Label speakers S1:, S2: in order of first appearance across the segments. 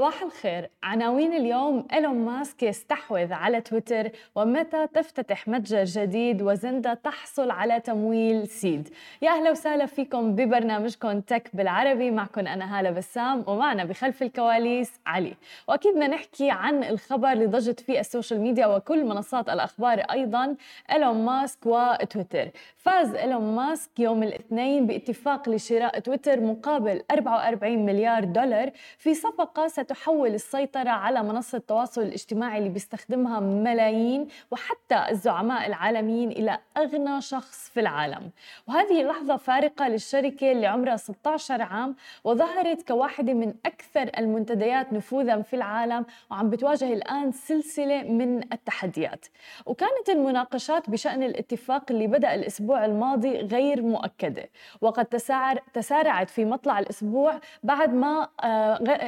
S1: صباح الخير. عناوين اليوم إيلون ماسك يستحوذ على تويتر ومتى تفتتح متجر جديد وزندا تحصل على تمويل سيد. يا أهلا وسهلا فيكم ببرنامجكم تك بالعربي. معكم أنا هالة بسام ومعنا بخلف الكواليس علي. وأكيد بدنا نحكي عن الخبر اللي ضجت فيه السوشيال ميديا وكل منصات الأخبار أيضا إيلون ماسك وتويتر. فاز إيلون ماسك يوم الاثنين باتفاق لشراء تويتر مقابل 44 مليار دولار في صفقة ستحول السيطرة على منصة التواصل الاجتماعي اللي بيستخدمها ملايين وحتى الزعماء العالميين إلى أغنى شخص في العالم. وهذه لحظة فارقة للشركة اللي عمرها 16 عام وظهرت كواحدة من أكثر المنتديات نفوذا في العالم وعم بتواجه الآن سلسلة من التحديات. وكانت المناقشات بشأن الاتفاق اللي بدأ الأسبوع الماضي غير مؤكدة. وقد تسارع تسارعت في مطلع الأسبوع بعد ما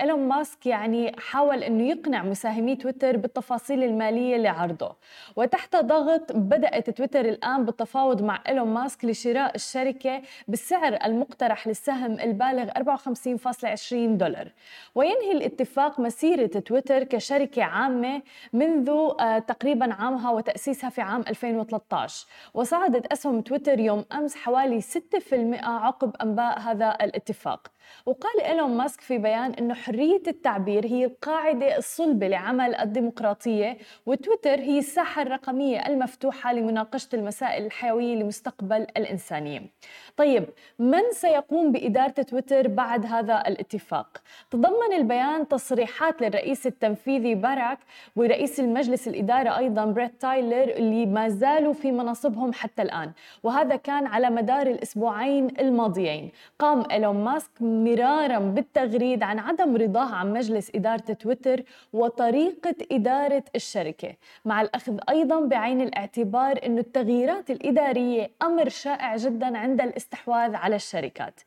S1: إيلون ماسك ماسك يعني حاول إنه يقنع مساهمي تويتر بالتفاصيل المالية لعرضه وتحت ضغط بدأت تويتر الآن بالتفاوض مع إيلون ماسك لشراء الشركة بالسعر المقترح للسهم البالغ 54.20 دولار. وينهي الاتفاق مسيرة تويتر كشركة عامة منذ آه تقريبا عامها وتأسيسها في عام 2013 وصعدت أسهم تويتر يوم أمس حوالي 6% عقب أنباء هذا الاتفاق. وقال إيلون ماسك في بيان أنه حرية التعبير هي القاعدة الصلبة لعمل الديمقراطية وتويتر هي الساحة الرقمية المفتوحة لمناقشة المسائل الحيوية لمستقبل الإنسانية طيب من سيقوم بإدارة تويتر بعد هذا الاتفاق؟ تضمن البيان تصريحات للرئيس التنفيذي باراك ورئيس المجلس الإدارة أيضا بريت تايلر اللي ما زالوا في مناصبهم حتى الآن وهذا كان على مدار الأسبوعين الماضيين قام إيلون ماسك مرارا بالتغريد عن عدم رضاه عن مجلس إدارة تويتر وطريقة إدارة الشركة مع الأخذ أيضا بعين الاعتبار أن التغييرات الإدارية أمر شائع جدا عند الاستحواذ على الشركات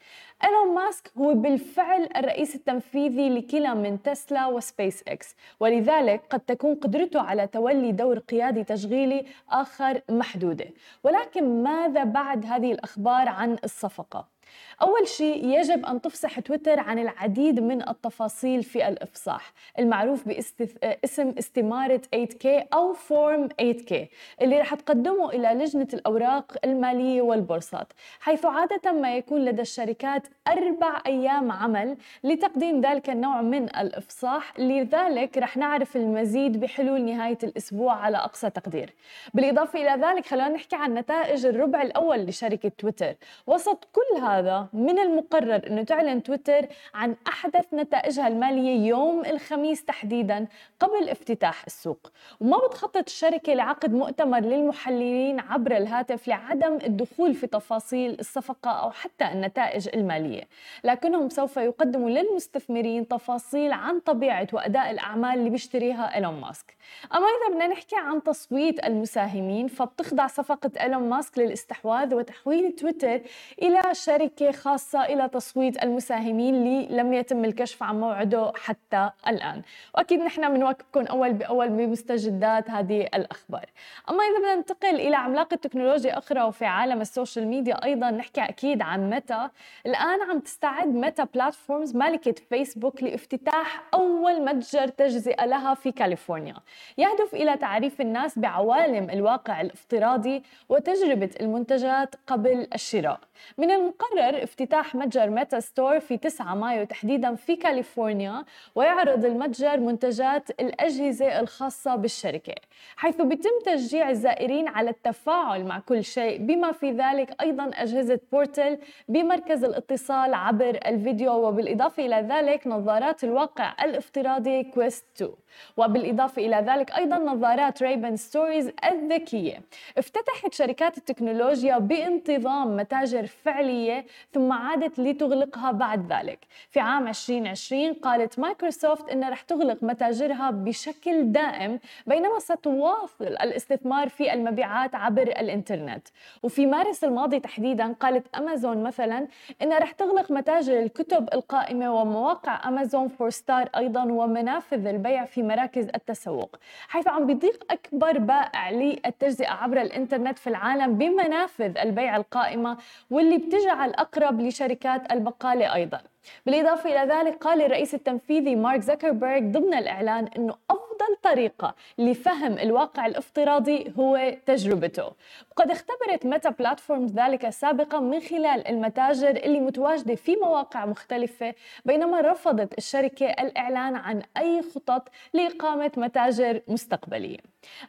S1: إيلون ماسك هو بالفعل الرئيس التنفيذي لكلا من تسلا وسبيس إكس ولذلك قد تكون قدرته على تولي دور قيادي تشغيلي آخر محدودة ولكن ماذا بعد هذه الأخبار عن الصفقة؟ أول شيء يجب أن تفصح تويتر عن العديد من التفاصيل في الإفصاح المعروف باسم استمارة 8K أو فورم 8K اللي رح تقدمه إلى لجنة الأوراق المالية والبورصات حيث عادة ما يكون لدى الشركات أربع أيام عمل لتقديم ذلك النوع من الإفصاح لذلك رح نعرف المزيد بحلول نهاية الأسبوع على أقصى تقدير. بالإضافة إلى ذلك خلينا نحكي عن نتائج الربع الأول لشركة تويتر. وسط كل هذا من المقرر أنه تعلن تويتر عن أحدث نتائجها المالية يوم الخميس تحديدا قبل افتتاح السوق. وما بتخطط الشركة لعقد مؤتمر للمحللين عبر الهاتف لعدم الدخول في تفاصيل الصفقة أو حتى النتائج المالية. لكنهم سوف يقدموا للمستثمرين تفاصيل عن طبيعة وأداء الأعمال اللي بيشتريها إيلون ماسك. أما إذا بدنا نحكي عن تصويت المساهمين فبتخضع صفقة إيلون ماسك للاستحواذ وتحويل تويتر إلى شركة خاصة إلى تصويت المساهمين اللي لم يتم الكشف عن موعده حتى الآن. وأكيد نحن بنواكبكم أول بأول بمستجدات هذه الأخبار. أما إذا بدنا ننتقل إلى عملاقة تكنولوجيا أخرى وفي عالم السوشيال ميديا أيضا نحكي أكيد عن متى الآن عم تستعد متى بلاتفورمز مالكة فيسبوك لافتتاح أول متجر تجزئة لها في كاليفورنيا. يهدف إلى تعريف الناس بعوالم الواقع الافتراضي وتجربة المنتجات قبل الشراء. من المقرر افتتاح متجر ميتا ستور في 9 مايو تحديدا في كاليفورنيا ويعرض المتجر منتجات الأجهزة الخاصة بالشركة حيث بيتم تشجيع الزائرين على التفاعل مع كل شيء بما في ذلك أيضا أجهزة بورتل بمركز الاتصال عبر الفيديو وبالإضافة إلى ذلك نظارات الواقع الافتراضي كويست 2 وبالإضافة إلى ذلك أيضا نظارات ريبن ستوريز الذكية. افتتحت شركات التكنولوجيا بانتظام متاجر فعلية ثم عادت لتغلقها بعد ذلك. في عام 2020 قالت مايكروسوفت أنها رح تغلق متاجرها بشكل دائم بينما ستواصل الاستثمار في المبيعات عبر الإنترنت. وفي مارس الماضي تحديدا قالت أمازون مثلا أنها رح تغلق متاجر الكتب القائمة ومواقع أمازون فور ستار أيضا ومنافذ البيع في مراكز التسوق حيث عم بيضيق أكبر بائع للتجزئة عبر الإنترنت في العالم بمنافذ البيع القائمة واللي بتجعل أقرب لشركات البقالة أيضا. بالإضافة إلى ذلك قال الرئيس التنفيذي مارك زكربيرج ضمن الإعلان أنه أفضل طريقة لفهم الواقع الافتراضي هو تجربته. وقد اختبرت ميتا بلاتفورم ذلك سابقا من خلال المتاجر اللي متواجدة في مواقع مختلفة بينما رفضت الشركة الإعلان عن أي خطط لإقامة متاجر مستقبلية.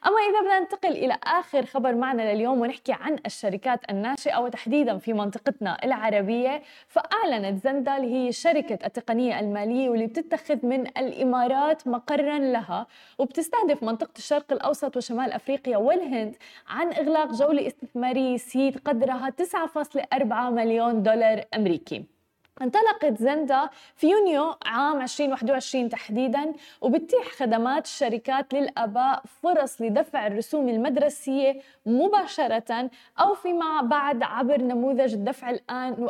S1: أما إذا بدنا ننتقل إلى آخر خبر معنا لليوم ونحكي عن الشركات الناشئة وتحديدا في منطقتنا العربية فأعلنت زندا اللي هي شركة التقنية المالية واللي بتتخذ من الإمارات مقرا لها وبتستهدف منطقة الشرق الأوسط وشمال أفريقيا والهند عن إغلاق جولة استثمارية سيد قدرها 9.4 مليون دولار أمريكي. انطلقت زندا في يونيو عام 2021 تحديدا وبتتيح خدمات الشركات للأباء فرص لدفع الرسوم المدرسية مباشرة أو فيما بعد عبر نموذج الدفع الآن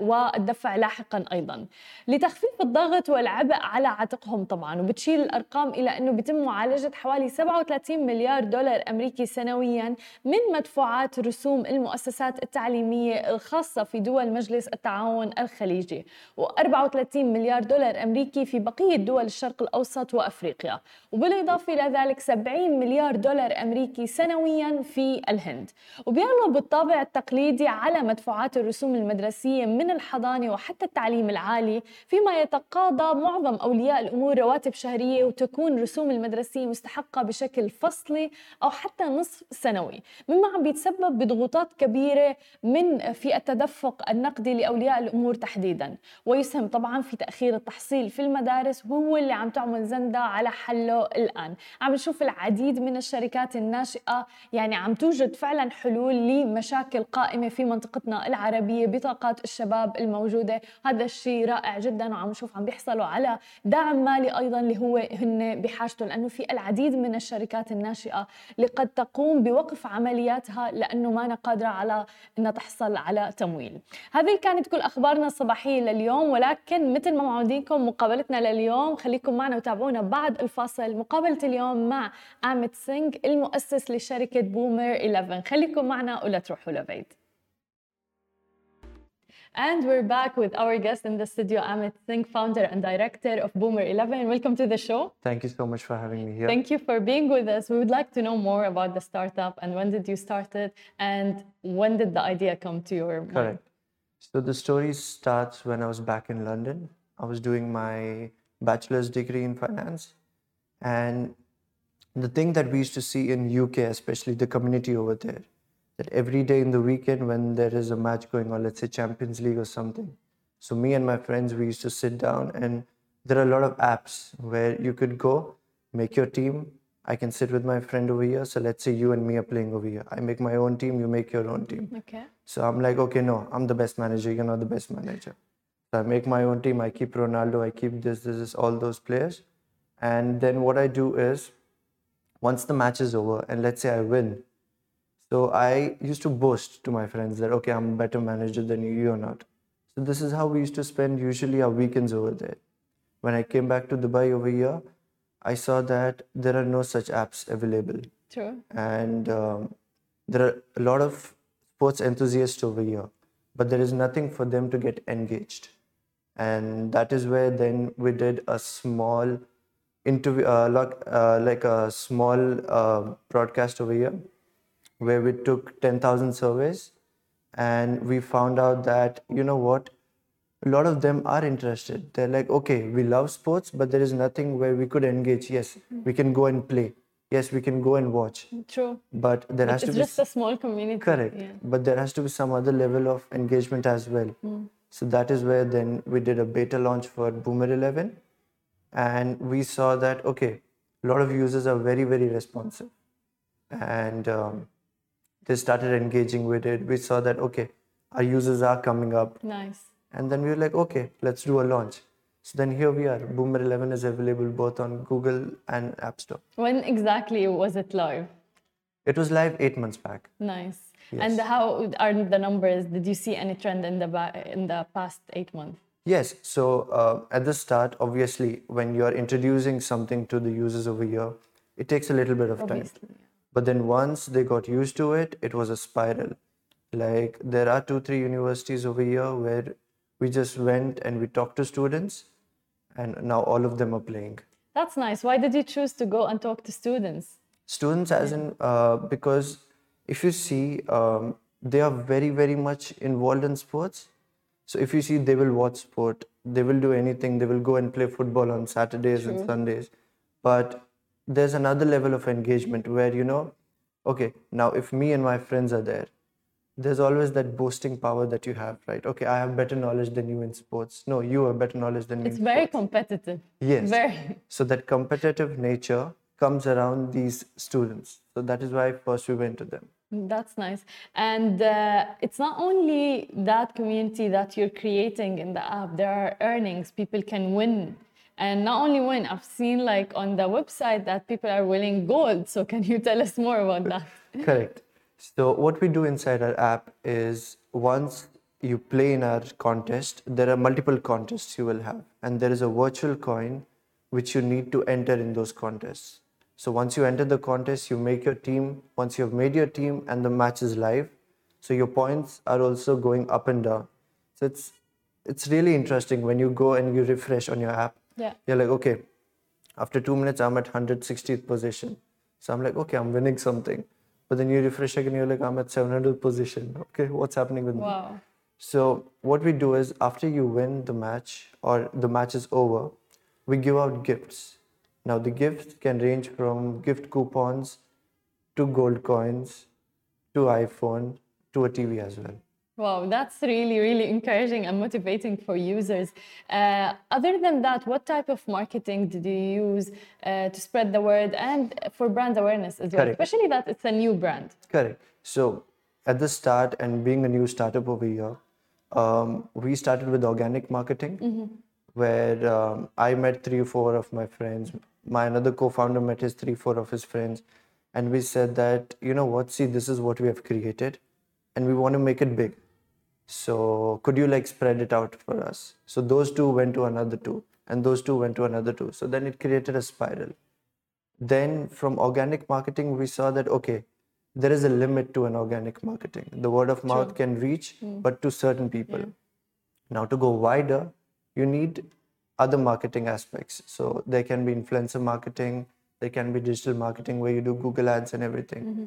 S1: والدفع لاحقا أيضا. لتخفيف الضغط والعبء على عاتقهم طبعا وبتشيل الأرقام إلى أنه بيتم معالجة حوالي 37 مليار دولار أمريكي سنويا من مدفوعات رسوم المؤسسات التعليمية الخاصة في دول مجلس التعاون الخليجي. الخليجي و34 مليار دولار أمريكي في بقية دول الشرق الأوسط وأفريقيا. وبالإضافة إلى ذلك 70 مليار دولار أمريكي سنويا في الهند. وبيغلب الطابع التقليدي على مدفوعات الرسوم المدرسية من الحضانة وحتى التعليم العالي فيما يتقاضى معظم أولياء الأمور رواتب شهرية وتكون رسوم المدرسية مستحقة بشكل فصلي أو حتى نصف سنوي. مما عم بيتسبب بضغوطات كبيرة من في التدفق النقدي لأولياء الأمور تحديدا. جدا ويسهم طبعا في تأخير التحصيل في المدارس وهو اللي عم تعمل زندا على حله الآن. عم نشوف العديد من الشركات الناشئة يعني عم توجد فعلا حلول لمشاكل قائمة في منطقتنا العربية بطاقات الشباب الموجودة. هذا الشيء رائع جدا وعم نشوف عم بيحصلوا على دعم مالي أيضا اللي هو هن بحاجته لأنه في العديد من الشركات الناشئة اللي قد تقوم بوقف عملياتها لأنه ما قادرة على إنها تحصل على تمويل. هذه كانت كل أخبارنا. الصباحيه الصباحية لليوم ولكن مثل ما معودينكم مقابلتنا لليوم خليكم معنا وتابعونا بعد الفاصل مقابلة اليوم مع آمت سينغ المؤسس لشركة بومر 11 خليكم معنا ولا تروحوا لبعيد And we're back with our guest in the studio, Amit Singh, founder and director of Boomer 11. Welcome to the show.
S2: Thank you so much for having me here.
S1: Thank you for being with us. We would like to know more about the startup and when did you start it and when did the idea come to your mind?
S2: Correct. So the story starts when I was back in London. I was doing my bachelor's degree in finance, and the thing that we used to see in UK, especially the community over there, that every day in the weekend when there is a match going on, let's say Champions League or something, so me and my friends we used to sit down, and there are a lot of apps where you could go, make your team, I can sit with my friend over here. So let's say you and me are playing over here. I make my own team, you make your own team.
S1: Okay.
S2: So I'm like, okay, no, I'm the best manager. You're not the best manager. So I make my own team. I keep Ronaldo. I keep this, this, this, all those players. And then what I do is, once the match is over, and let's say I win, so I used to boast to my friends that okay, I'm a better manager than you. You're not. So this is how we used to spend usually our weekends over there. When I came back to Dubai over here, I saw that there are no such apps available.
S1: True.
S2: And um, there are a lot of sports enthusiasts over here, but there is nothing for them to get engaged. And that is where then we did a small interview, uh, like, uh, like a small uh, broadcast over here, where we took 10,000 surveys and we found out that, you know what, a lot of them are interested. They're like, okay, we love sports, but there is nothing where we could engage. Yes, we can go and play. Yes, we can go and watch.
S1: True.
S2: But there has to
S1: it's
S2: be
S1: just a small community.
S2: correct.
S1: Yeah.
S2: But there has to be some other level of engagement as well. So that is where then we did a beta launch for Boomer 11, and we saw that okay, a lot of users are very, very responsive. And um, they started engaging with it. We saw that, okay, our users are coming up.
S1: Nice.
S2: And then we were like, okay, let's do a launch. So then here we are. Boomer 11 is available both on Google and App Store.
S1: When exactly was it live?
S2: It was live eight months back.
S1: Nice.
S2: Yes.
S1: And how are the numbers? Did you see any trend in the in the past eight months?
S2: Yes. So uh, at the start, obviously, when you are introducing something to the users over here, it takes a little bit of time. But then once they got used to it, it was a spiral. Like there are two, three universities over here where we just went and we talked to students, and now all of them are playing.
S1: That's nice. Why did you choose to go and talk to students?
S2: Students, as in, uh, because if you see, um, they are very, very much involved in sports. So if you see, they will watch sport, they will do anything, they will go and play football on Saturdays and Sundays. But there's another level of engagement where, you know, okay, now if me and my friends are there, there's always that boasting power that you have, right? Okay, I have better knowledge than you in sports. No, you have better knowledge than me.
S1: It's very
S2: sports.
S1: competitive.
S2: Yes.
S1: Very.
S2: So that competitive nature comes around these students. So that is why first we went to them.
S1: That's nice. And uh, it's not only that community that you're creating in the app, there are earnings. People can win. And not only win, I've seen like on the website that people are winning gold. So can you tell us more about that?
S2: Correct. So what we do inside our app is once you play in our contest, there are multiple contests you will have, and there is a virtual coin which you need to enter in those contests. So once you enter the contest, you make your team. Once you have made your team and the match is live, so your points are also going up and down. So it's it's really interesting when you go and you refresh on your app.
S1: Yeah.
S2: You're like, okay, after two minutes, I'm at 160th position. So I'm like, okay, I'm winning something. But then you refresh again, you're like, I'm at 700 position. Okay, what's happening with me? So what we do is after you win the match or the match is over, we give out gifts. Now the gifts can range from gift coupons to gold coins to iPhone to a TV as well.
S1: Wow, that's really, really encouraging and motivating for users. Uh, other than that, what type of marketing did you use uh, to spread the word and for brand awareness as well?
S2: Correct.
S1: Especially that it's a new brand.
S2: Correct. So at the start and being a new startup over here, um, we started with organic marketing, where um, I met three or four of my friends. My another co-founder met his three, four of his friends, and we said that you know what, see, this is what we have created, and we want to make it big. So could you like spread it out for us? So those two went to another two, and those two went to another two. So then it created a spiral. Then from organic marketing we saw that okay there is a limit to an organic marketing. The word of mouth can reach hmm. but to certain people. Now to go wider you need other marketing aspects. So there can be influencer marketing there can be digital marketing where you do google ads and everything mm-hmm.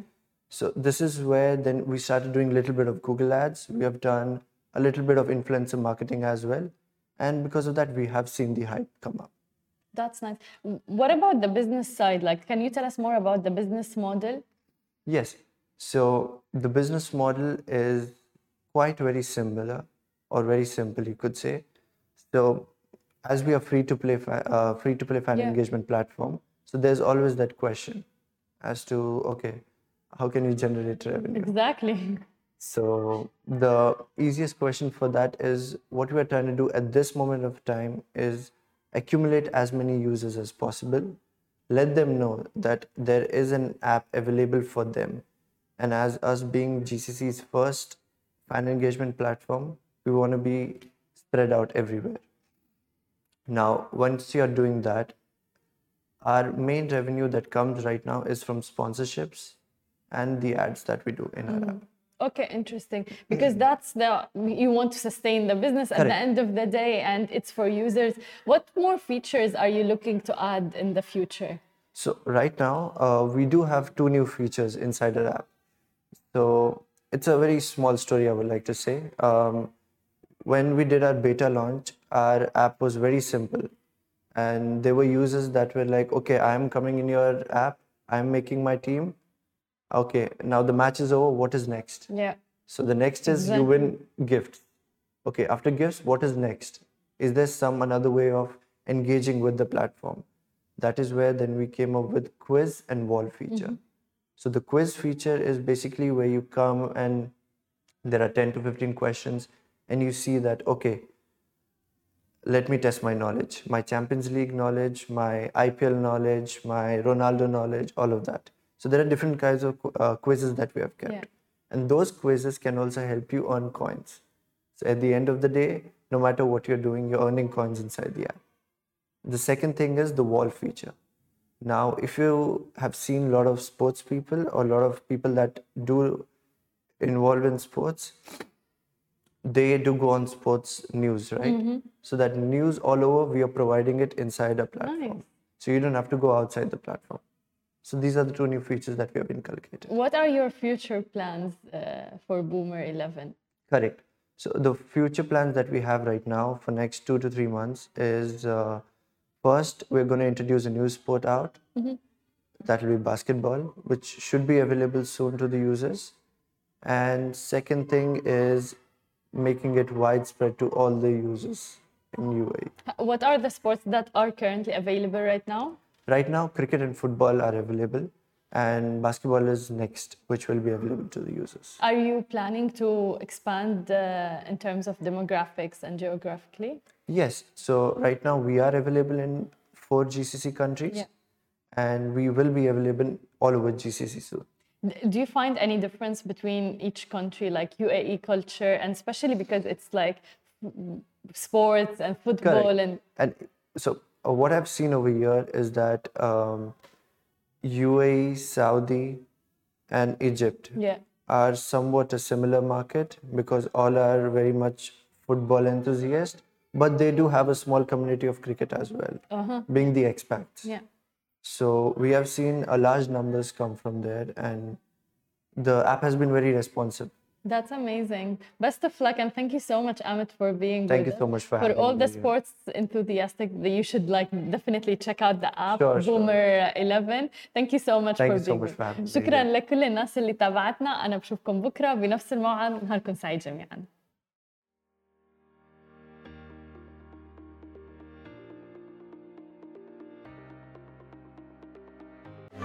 S2: So this is where then we started doing a little bit of google ads we have done a little bit of influencer marketing as well and because of that we have seen the hype come up
S1: That's nice. What about the business side? Like, can you tell us more about the business model?
S2: Yes. So the business model is quite very similar or very simple, you could say. So as we are free to play, uh, free to play fan
S1: Yeah.
S2: engagement platform, so there's always that question as to okay, how can you generate revenue?
S1: Exactly.
S2: So the easiest question for that is what we are trying to do at this moment of time is accumulate as many users as possible. Let them know that there is an app available for them. And as us being GCC's first fan engagement platform, we want to be spread out everywhere. Now, once you're doing that, our main revenue that comes right now is from sponsorships and the ads that we do in our app.
S1: Okay, interesting. Because that's the you want to sustain the business at the end of the day, and it's for users. What more features are you looking to add in the future?
S2: So right now, uh, we do have two new features inside our app. So it's a very small story I would like to say. Um, when we did our beta launch, our app was very simple, and there were users that were like, "Okay, I'm coming in your app. I'm making my team. Okay, now the match is over. What is next?"
S1: Yeah.
S2: So the next is you win gifts. Okay, after gifts, what is next? Is there some another way of engaging with the platform? that is where then we came up with quiz and wall feature. Mm-hmm. So the quiz feature is basically where you come and there are 10 to 15 questions and you see that okay let me test my knowledge my champions league knowledge my ipl knowledge my ronaldo knowledge all of that so there are different kinds of uh, quizzes that we have kept
S1: Yeah.
S2: and those quizzes can also help you earn coins so at the end of the day no matter what you're doing you're earning coins inside the app the second thing is the wall feature. Now, if you have seen a lot of sports people or a lot of people that do involve in sports, they do go on sports news, right? So that news all over, we are providing it inside a platform.
S1: Nice.
S2: So you don't have to go outside the platform. So these are the two new features that we have inculcated.
S1: What are your future plans uh, for Boomer 11?
S2: Correct. So the future plans that we have right now for next two to three months is uh, first we're going to introduce a new sport out. That will be basketball, which should be available soon to the users. And second thing is making it widespread to all the users in UAE.
S1: What are the sports that are currently available right now?
S2: Right now, cricket and football are available, and basketball is next, which will be available to the users.
S1: Are you planning to expand uh, in terms of demographics and geographically?
S2: Yes. So right now we are available in four GCC countries,
S1: Yeah.
S2: and we will be available all over GCC soon.
S1: Do you find any difference between each country, like UAE culture, and especially because it's like mm, sports and football
S2: Correct.
S1: and
S2: And so what I've seen over here is that um, UAE, Saudi, and Egypt
S1: yeah,
S2: are somewhat a similar market because all are very much football enthusiasts, but they do have a small community of cricket as well, being the expats.
S1: yeah.
S2: So we have seen a large numbers come from there, and the app has been very responsive.
S1: That's amazing. Best of luck and thank you so much, Amit, for being
S2: Thank
S1: with
S2: you so
S1: us.
S2: much for
S1: For
S2: having
S1: all the
S2: me here.
S1: sports enthusiastic, that you should like definitely check out the app
S2: Sure, sure.
S1: Boomer 11. Thank you so much
S2: Thank
S1: for
S2: you so
S1: being
S2: much
S1: with
S2: for having me
S1: شكرا
S2: here.
S1: لكل الناس اللي تابعتنا أنا بشوفكم بكرة بنفس الموعد نهاركم سعيد جميعا